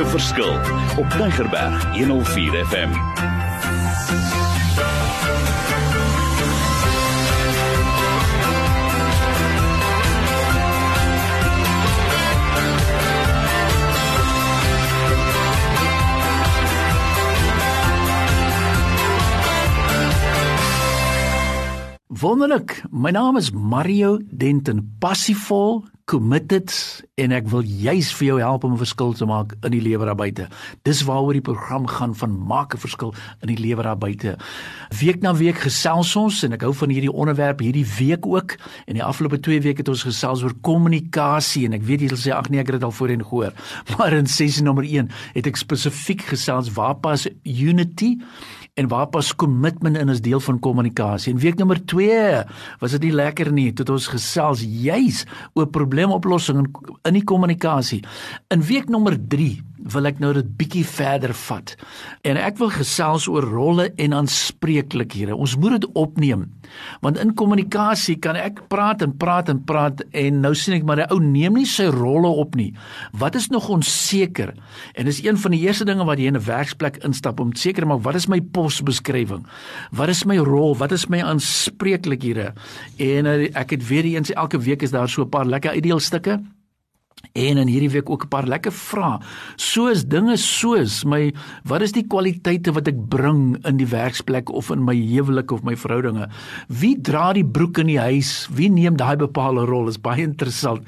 'n verskil op Tigerberg 104 FM. Wonderlik. My naam is Mario Denton, passievol, committed en ek wil juis vir jou help om 'n verskil te maak in die lewe daar buite. Dis waaroor die program gaan van maak 'n verskil in die lewe daar buite. Week na week gesels ons en ek hou van hierdie onderwerp hierdie week ook. En die afgelope 2 weke het ons gesels oor kommunikasie en ek weet julle sê ag nee ek het dit al voorheen gehoor. Maar in sessie nommer 1 het ek spesifiek gesels waar pas unity en waar pas kommitment in as deel van kommunikasie. In week nommer 2 was dit nie lekker nie tot ons gesels juis oor probleemoplossing in, in die kommunikasie. In week nommer 3 wil ek nou dit bietjie verder vat. En ek wil gesels oor rolle en aanspreeklikhede. Ons moet dit opneem. Want in kommunikasie kan ek praat en praat en praat en nou sien ek maar 'n ou neem nie sy rolle op nie. Wat is nog onseker? En dis een van die eerste dinge wat jy in 'n werksplek instap om seker te maak wat is my posbeskrywing? Wat is my rol? Wat is my aanspreeklikhede? En eh, ek het weer eens elke week is daar so 'n paar lekker uitdeelstukke En in hierdie week ook 'n paar lekker vrae. Soos dinge soos my wat is die kwaliteite wat ek bring in die werksplek of in my huwelik of my verhoudinge? Wie dra die broek in die huis? Wie neem daai bepaalde rol? Is baie interessant.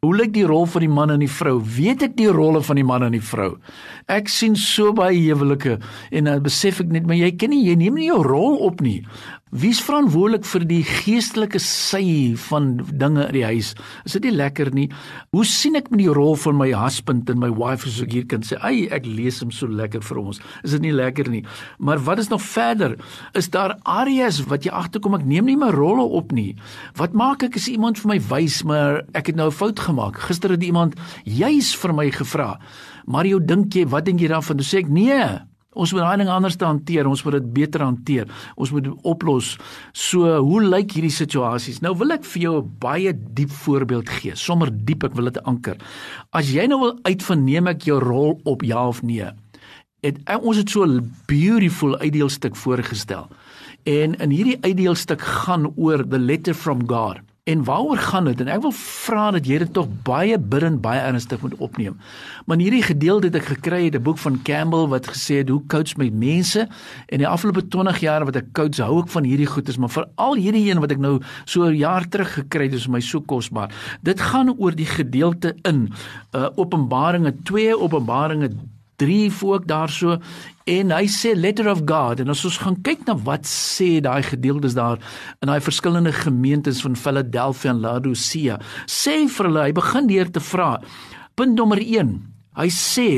Hoe lyk die rol van die man en die vrou? Weet ek die rolle van die man en die vrou? Ek sien so baie huwelike en dan besef ek net maar jy ken nie jy neem nie jou rol op nie. Wie's verantwoordelik vir die geestelike sy van dinge in die huis? Is dit nie lekker nie? Hoe sien ek met die rol van my husband en my wife as ek hier kan sê, "Ag, ek lees hom so lekker vir ons." Is dit nie lekker nie? Maar wat is nog verder? Is daar areas wat jy agterkom ek neem nie my rolle op nie? Wat maak ek as iemand vir my wys maar ek het nou 'n fout gemaak? Gister het iemand juis vir my gevra, "Mario, dink jy wat dink jy daarvan?" Toe sê ek, "Nee." Ons moet daai ding anders te hanteer, ons moet dit beter hanteer. Ons moet oplos. So, hoe lyk hierdie situasies? Nou wil ek vir jou 'n baie diep voorbeeld gee. Sommer diep, ek wil dit anker. As jy nou wil uitvind neem ek jou rol op ja of nee. Het, ons het so 'n beautiful uitdeelstuk voorgestel. En in hierdie uitdeelstuk gaan oor the letter from God. En waaroor gaan dit? En ek wil vra dat jy dit tog baie bidend baie ernstig moet opneem. Maar hierdie gedeelte het ek gekry uit 'n boek van Campbell wat gesê het hoe coach met mense en die afgelope 20 jaar wat ek coach hou ek van hierdie goedes, maar veral hierdie een wat ek nou so 'n jaar terug gekry het, is my so kosbaar. Dit gaan oor die gedeelte in uh Openbaringe 2, Openbaringe 3 voor daarso en hy sê letter of God. En as ons gaan kyk na wat sê daai gedeeltes daar in daai verskillende gemeentes van Philadelphia en Laodicea sê vir hulle hy begin deur te vra. Punt nommer 1 hy sê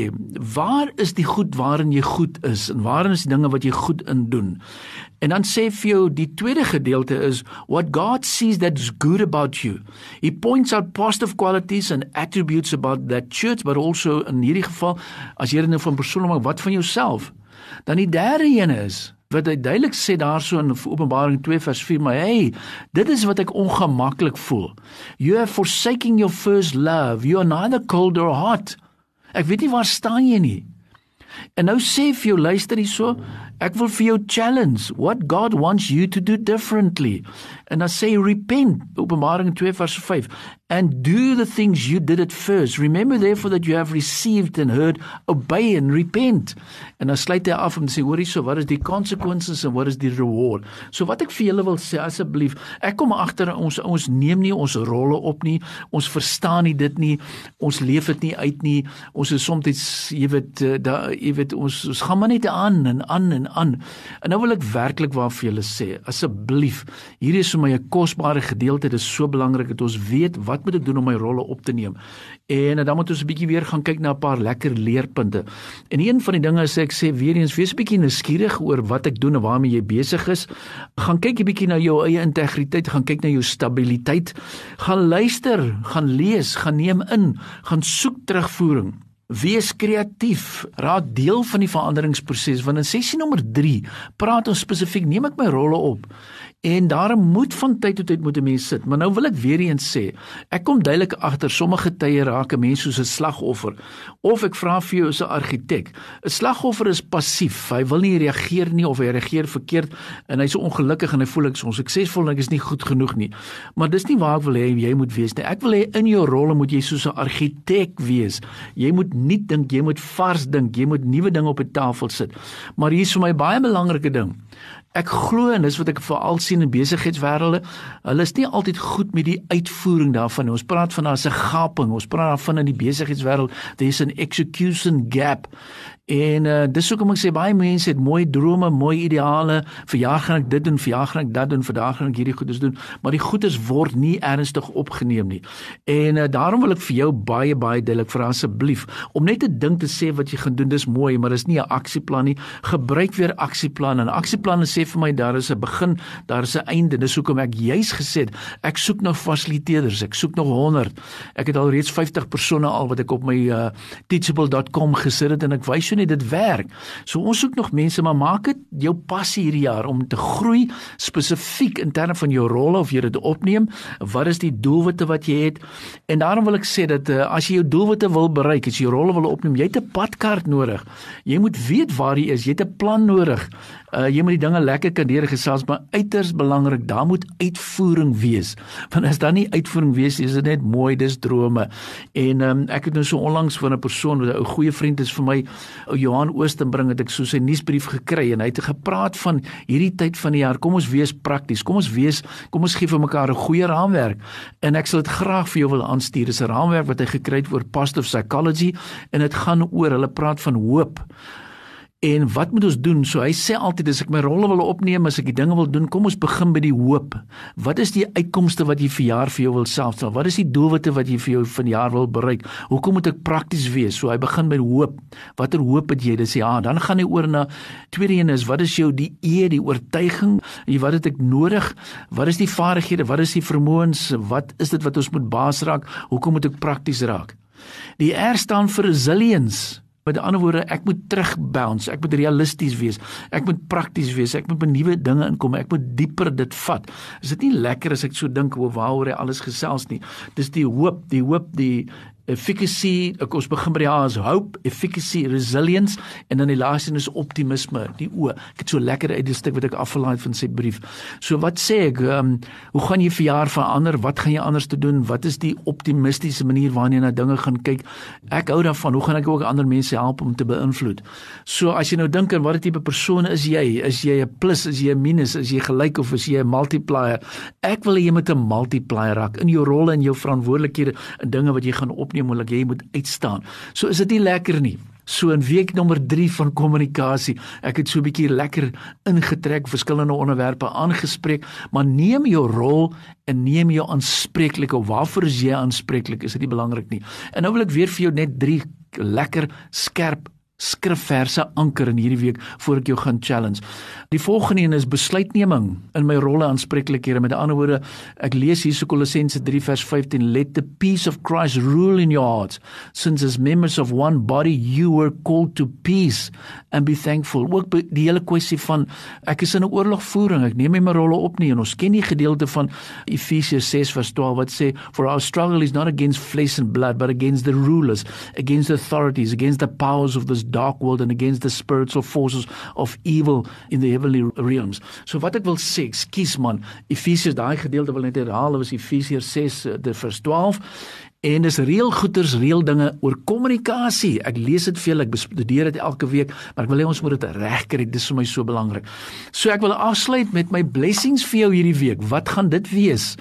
waar is die goed waarin jy goed is en waarin is die dinge wat jy goed in doen? En dan sê vir jou die tweede gedeelte is what God sees that's good about you. He points out positive qualities and attributes about that church but also in hierdie geval as jy nou van persoon maak wat van jouself? Dan die derde een is wat hy duidelik sê daarso in Openbaring 2 vers 4 maar hey dit is wat ek ongemaklik voel. You are forsaking your first love. You are neither cold or hot ek weet nie waar staan jy nie en nou sê vir jou luister hierso ek wil vir jou challenge what god wants you to do differently en dan sê repent Openbaring 2 vers 5 and do the things you did at first. Remember therefore that you have received and heard, obey and repent. En dan sluit hy af om te sê, hoorie so, wat is die consequences en wat is die reward? So wat ek vir julle wil sê asseblief, ek kom agter ons ons neem nie ons rolle op nie. Ons verstaan nie dit nie. Ons leef dit nie uit nie. Ons is soms jy weet eh, da jy weet ons ons gaan maar net aan en aan en aan. En nou wil ek werklik waar vir julle sê, asseblief, hierdie is vir my 'n kosbare gedeelte. Dit is so belangrik dat ons weet wat moet ek doen om my rolle op te neem? En dan moet ons 'n bietjie weer gaan kyk na 'n paar lekker leerpunte. En een van die dinge is ek sê weer eens wees 'n bietjie nuuskierig oor wat ek doen en waarmee jy besig is. Gaan kyk 'n bietjie na jou eie integriteit, gaan kyk na jou stabiliteit, gaan luister, gaan lees, gaan neem in, gaan soek terugvoering. Wees kreatief, raak deel van die veranderingsproses want in sessie nommer 3 praat ons spesifiek neem ek my rolle op En daarom moet van tyd tot tyd moet 'n mens sit. Maar nou wil ek weer eens sê, ek kom duidelik agter sommige tye raak 'n mens soos 'n slagoffer of ek vra vir jou as 'n argitek. 'n Slagoffer is passief. Hy wil nie reageer nie of hy reageer verkeerd en hy's so ongelukkig en hy voel ek is onsuksesvol en ek is nie goed genoeg nie. Maar dis nie waar ek wil hê jy moet wees nie. Ek wil hê in jou rolle moet jy soos 'n argitek wees. Jy moet nie dink, jy moet vars dink, jy moet nuwe dinge op die tafel sit. Maar hier is vir my baie belangrike ding. Ek glo en dis wat ek veral sien in besigheidswêrelde, hulle is nie altyd goed met die uitvoering daarvan. Ons praat van daar's 'n gaping. Ons praat daarvan in die besigheidswêreld, there's an execution gap. En uh, dis hoekom ek sê baie mense het mooi drome, mooi ideale, vir jaar gaan ek dit doen, vir jaar gaan ek dat doen, vir daag gaan ek hierdie goedes doen, maar die goedes word nie ernstig opgeneem nie. En uh, daarom wil ek vir jou baie baie duidelik vra asseblief om net te dink te sê wat jy gaan doen, dis mooi, maar dis nie 'n aksieplan nie. Gebruik weer aksieplan en aksieplanne sê vir my daar is 'n begin, daar is 'n einde. Dis hoekom ek juis gesê het, ek soek nog fasiliteerders, ek soek nog 100. Ek het al reeds 50 persone al wat ek op my uh, teachable.com gesit het en ek wys jou net dit werk. So ons soek nog mense, maar maak dit jou passie hierdie jaar om te groei spesifiek in terme van jou rolle of jy dit opneem. Wat is die doelwitte wat jy het? En daarom wil ek sê dat uh, as jy jou doelwitte wil bereik, as jy jou rolle wil opneem, jy het 'n padkaart nodig. Jy moet weet waar jy is, jy het 'n plan nodig. Uh, jy moet die dinge lekker kan deurgesels, maar uiters belangrik, daar moet uitvoering wees. Want as daar nie uitvoering wees nie, is dit net mooi, dis drome. En um, ek het nou so onlangs van 'n persoon wat 'n goeie vriend is vir my, ou Johan Oostenbring het ek so sy nuusbrief gekry en hy het gepraat van hierdie tyd van die jaar. Kom ons wees prakties. Kom ons wees, kom ons gee vir mekaar 'n goeie raamwerk. En ek sal dit graag vir jou wil aanstuur. Dis 'n raamwerk wat hy gekry het oor positive psychology en dit gaan oor hulle praat van hoop. En wat moet ons doen? So hy sê altyd as ek my rolle wil opneem, as ek die dinge wil doen, kom ons begin by die hoop. Wat is die uitkomste wat jy vir jaar vir jou wil selfstel? Wat is die doelwitte wat jy vir jou van jaar wil bereik? Hoekom moet ek prakties wees? So hy begin by hoop. Watter hoop het jy? Dis ja, dan gaan hy oor na tweede een is wat is jou die e, die oortuiging? Wat het ek nodig? Wat is die vaardighede? Wat is die vermoëns? Wat is dit wat ons moet baas raak? Hoekom moet ek prakties raak? Die R staan vir resilience. Met ander woorde, ek moet terugbounce, ek moet realisties wees. Ek moet prakties wees. Ek moet by nuwe dinge inkom. Ek moet dieper dit vat. Is dit nie lekker as ek so dink oor waaroor hy alles gesels nie? Dis die hoop, die hoop, die efficacy, ek ons begin by die A's hope, efficacy, resilience en dan die laaste een is optimisme, die O. Ek het so lekker uit die stuk wat ek afgelaai het van sy brief. So wat sê ek, ehm um, hoe gaan jy vir jaar verander? Wat gaan jy anders te doen? Wat is die optimistiese manier waarna jy na dinge gaan kyk? Ek hou daarvan. Hoe gaan ek ook ander mense help om te beïnvloed? So as jy nou dink aan watter tipe persoon is jy? Is jy 'n plus, is jy 'n minus, is jy gelyk of is jy 'n multiplier? Ek wil hê jy moet 'n multiplier raak in jou rolle en jou verantwoordelikhede en dinge wat jy gaan opneem opneem hoe jy moet uitstaan. So is dit nie lekker nie. So in week nommer 3 van kommunikasie, ek het so 'n bietjie lekker ingetrek verskillende onderwerpe aangespreek, maar neem jou rol en neem jou aanspreeklik of waarvoor is jy aanspreeklik? Is dit nie belangrik nie? En nou wil ek weer vir jou net 3 lekker skerp skrifverse anker in hierdie week voor ek jou gaan challenge. Die volgende een is besluitneming in my rolle aanspreeklikhede. Met ander woorde, ek lees hierse Kolossense 3 vers 15, let the peace of Christ rule in your hearts, since as members of one body you were called to peace and be thankful. Ook die hele kwessie van ek is in 'n oorlogvoering, ek neem my rolle op nie en ons ken die gedeelte van Efesiërs 6 vers 12 wat sê for our struggle is not against flesh and blood but against the rulers, against the authorities, against the powers of this dark world and against the spiritual forces of evil in the heavenly realms. So wat ek wil sê, ekskuus man, Efesiërs daai gedeelte wil net herhaal, was Efesiërs 6 eh, vers 12 En dis reël goeters, reël dinge oor kommunikasie. Ek lees dit veel, ek bestudeer dit elke week, maar ek wil hê ons moet dit regkry. Dit is vir my so belangrik. So ek wil afsluit met my blessings vir jou hierdie week. Wat gaan dit wees?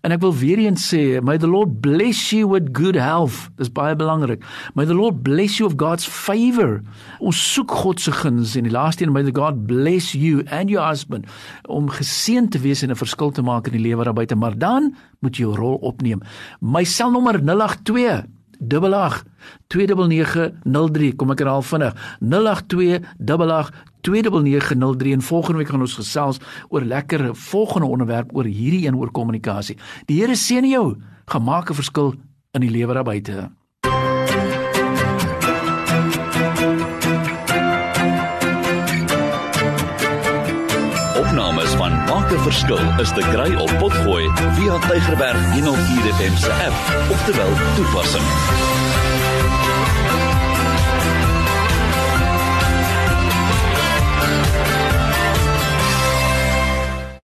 En ek wil weer eens sê, may the Lord bless you with good health. Dis baie belangrik. May the Lord bless you of God's favor. Ons soek God se guns en die laaste een may the God bless you and your husband om geseën te wees en 'n verskil te maak in die lewe daar buite. Maar dan moet jy jou rol opneem. My selnommer 082 88 29903 kom ek herhaal vinnig 082 88 29903 en volgende week gaan ons gesels oor lekker volgende onderwerp oor hierdie een oor kommunikasie. Die Here seën jou, gemaak 'n verskil in die lewe daar buite. Opnames van Maak Elke verskil is te kry op Potgooi via Tigerberg 104 FM se app of te wel toepassing.